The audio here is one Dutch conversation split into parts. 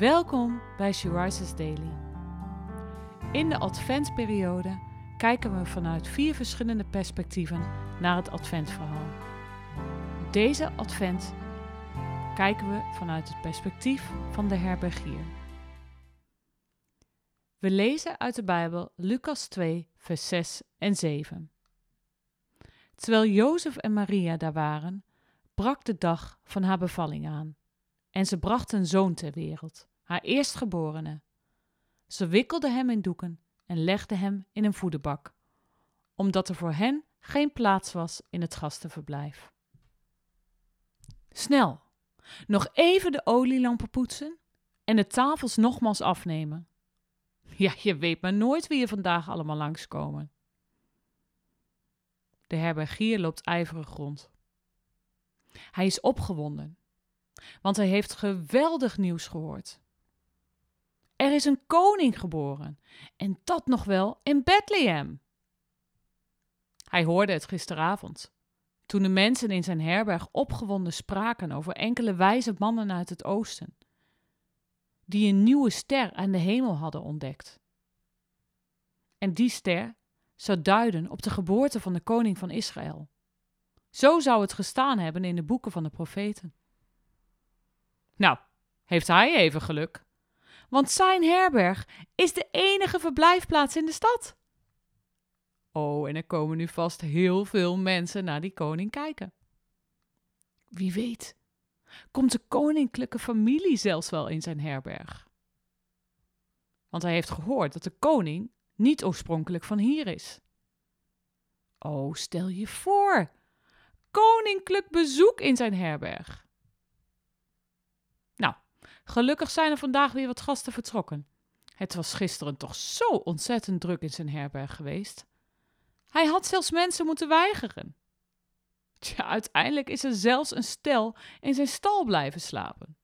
Welkom bij She Rises Daily. In de adventperiode kijken we vanuit vier verschillende perspectieven naar het adventverhaal. Deze advent kijken we vanuit het perspectief van de herbergier. We lezen uit de Bijbel Lucas 2, vers 6 en 7. Terwijl Jozef en Maria daar waren, brak de dag van haar bevalling aan. En ze bracht een zoon ter wereld, haar eerstgeborene. Ze wikkelde hem in doeken en legde hem in een voederbak, omdat er voor hen geen plaats was in het gastenverblijf. Snel, nog even de olielampen poetsen en de tafels nogmaals afnemen. Ja, je weet maar nooit wie er vandaag allemaal langskomen. De herbergier loopt ijverig rond. Hij is opgewonden, want hij heeft geweldig nieuws gehoord. Er is een koning geboren, en dat nog wel in Bethlehem. Hij hoorde het gisteravond, toen de mensen in zijn herberg opgewonden spraken over enkele wijze mannen uit het oosten, die een nieuwe ster aan de hemel hadden ontdekt. En die ster zou duiden op de geboorte van de koning van Israël. Zo zou het gestaan hebben in de boeken van de profeten. Nou, heeft hij even geluk, want zijn herberg is de enige verblijfplaats in de stad. Oh, en er komen nu vast heel veel mensen naar die koning kijken. Wie weet, komt de koninklijke familie zelfs wel in zijn herberg. Want hij heeft gehoord dat de koning niet oorspronkelijk van hier is. Oh, stel je voor, koninklijk bezoek in zijn herberg. Gelukkig zijn er vandaag weer wat gasten vertrokken. Het was gisteren toch zo ontzettend druk in zijn herberg geweest. Hij had zelfs mensen moeten weigeren. Tja, uiteindelijk is er zelfs een stel in zijn stal blijven slapen.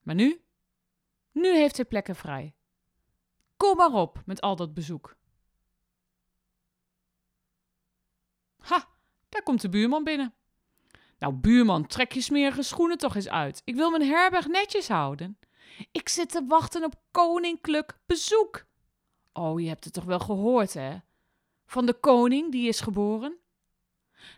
Maar nu? Nu heeft hij plekken vrij. Kom maar op met al dat bezoek. Ha, daar komt de buurman binnen. Nou, buurman, trek je smerige schoenen toch eens uit. Ik wil mijn herberg netjes houden. Ik zit te wachten op koninklijk bezoek. Oh, je hebt het toch wel gehoord, hè? Van de koning die is geboren?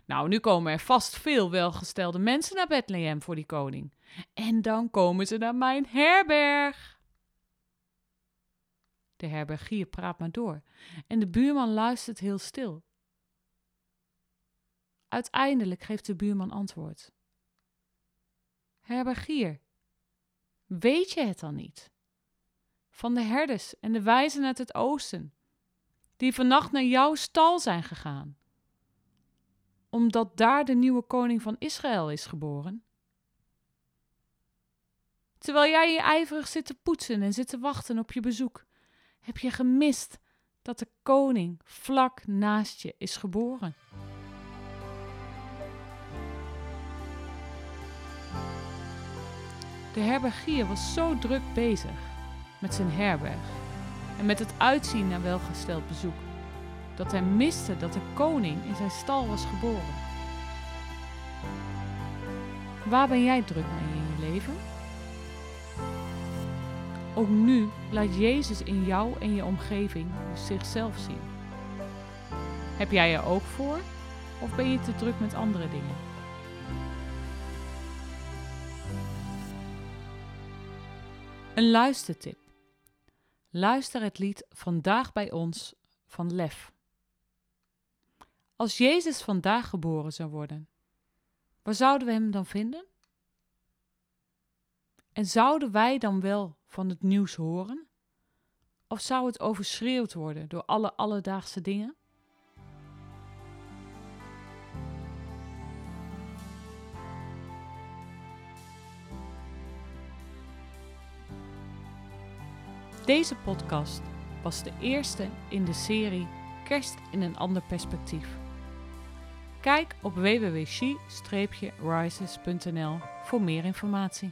Nou, nu komen er vast veel welgestelde mensen naar Bethlehem voor die koning. En dan komen ze naar mijn herberg. De herbergier praat maar door en de buurman luistert heel stil. Uiteindelijk geeft de buurman antwoord. Herbergier, weet je het dan niet? Van de herders en de wijzen uit het oosten, die vannacht naar jouw stal zijn gegaan, omdat daar de nieuwe koning van Israël is geboren? Terwijl jij je ijverig zit te poetsen en zit te wachten op je bezoek, heb je gemist dat de koning vlak naast je is geboren. De herbergier was zo druk bezig met zijn herberg en met het uitzien naar welgesteld bezoek, dat hij miste dat de koning in zijn stal was geboren. Waar ben jij druk mee in je leven? Ook nu laat Jezus in jou en je omgeving zichzelf zien. Heb jij er ook voor of ben je te druk met andere dingen? Een luistertip. Luister het lied Vandaag bij ons van Lef. Als Jezus vandaag geboren zou worden, waar zouden we hem dan vinden? En zouden wij dan wel van het nieuws horen? Of zou het overschreeuwd worden door alle alledaagse dingen? Deze podcast was de eerste in de serie Kerst in een ander perspectief. Kijk op www.she-rises.nl voor meer informatie.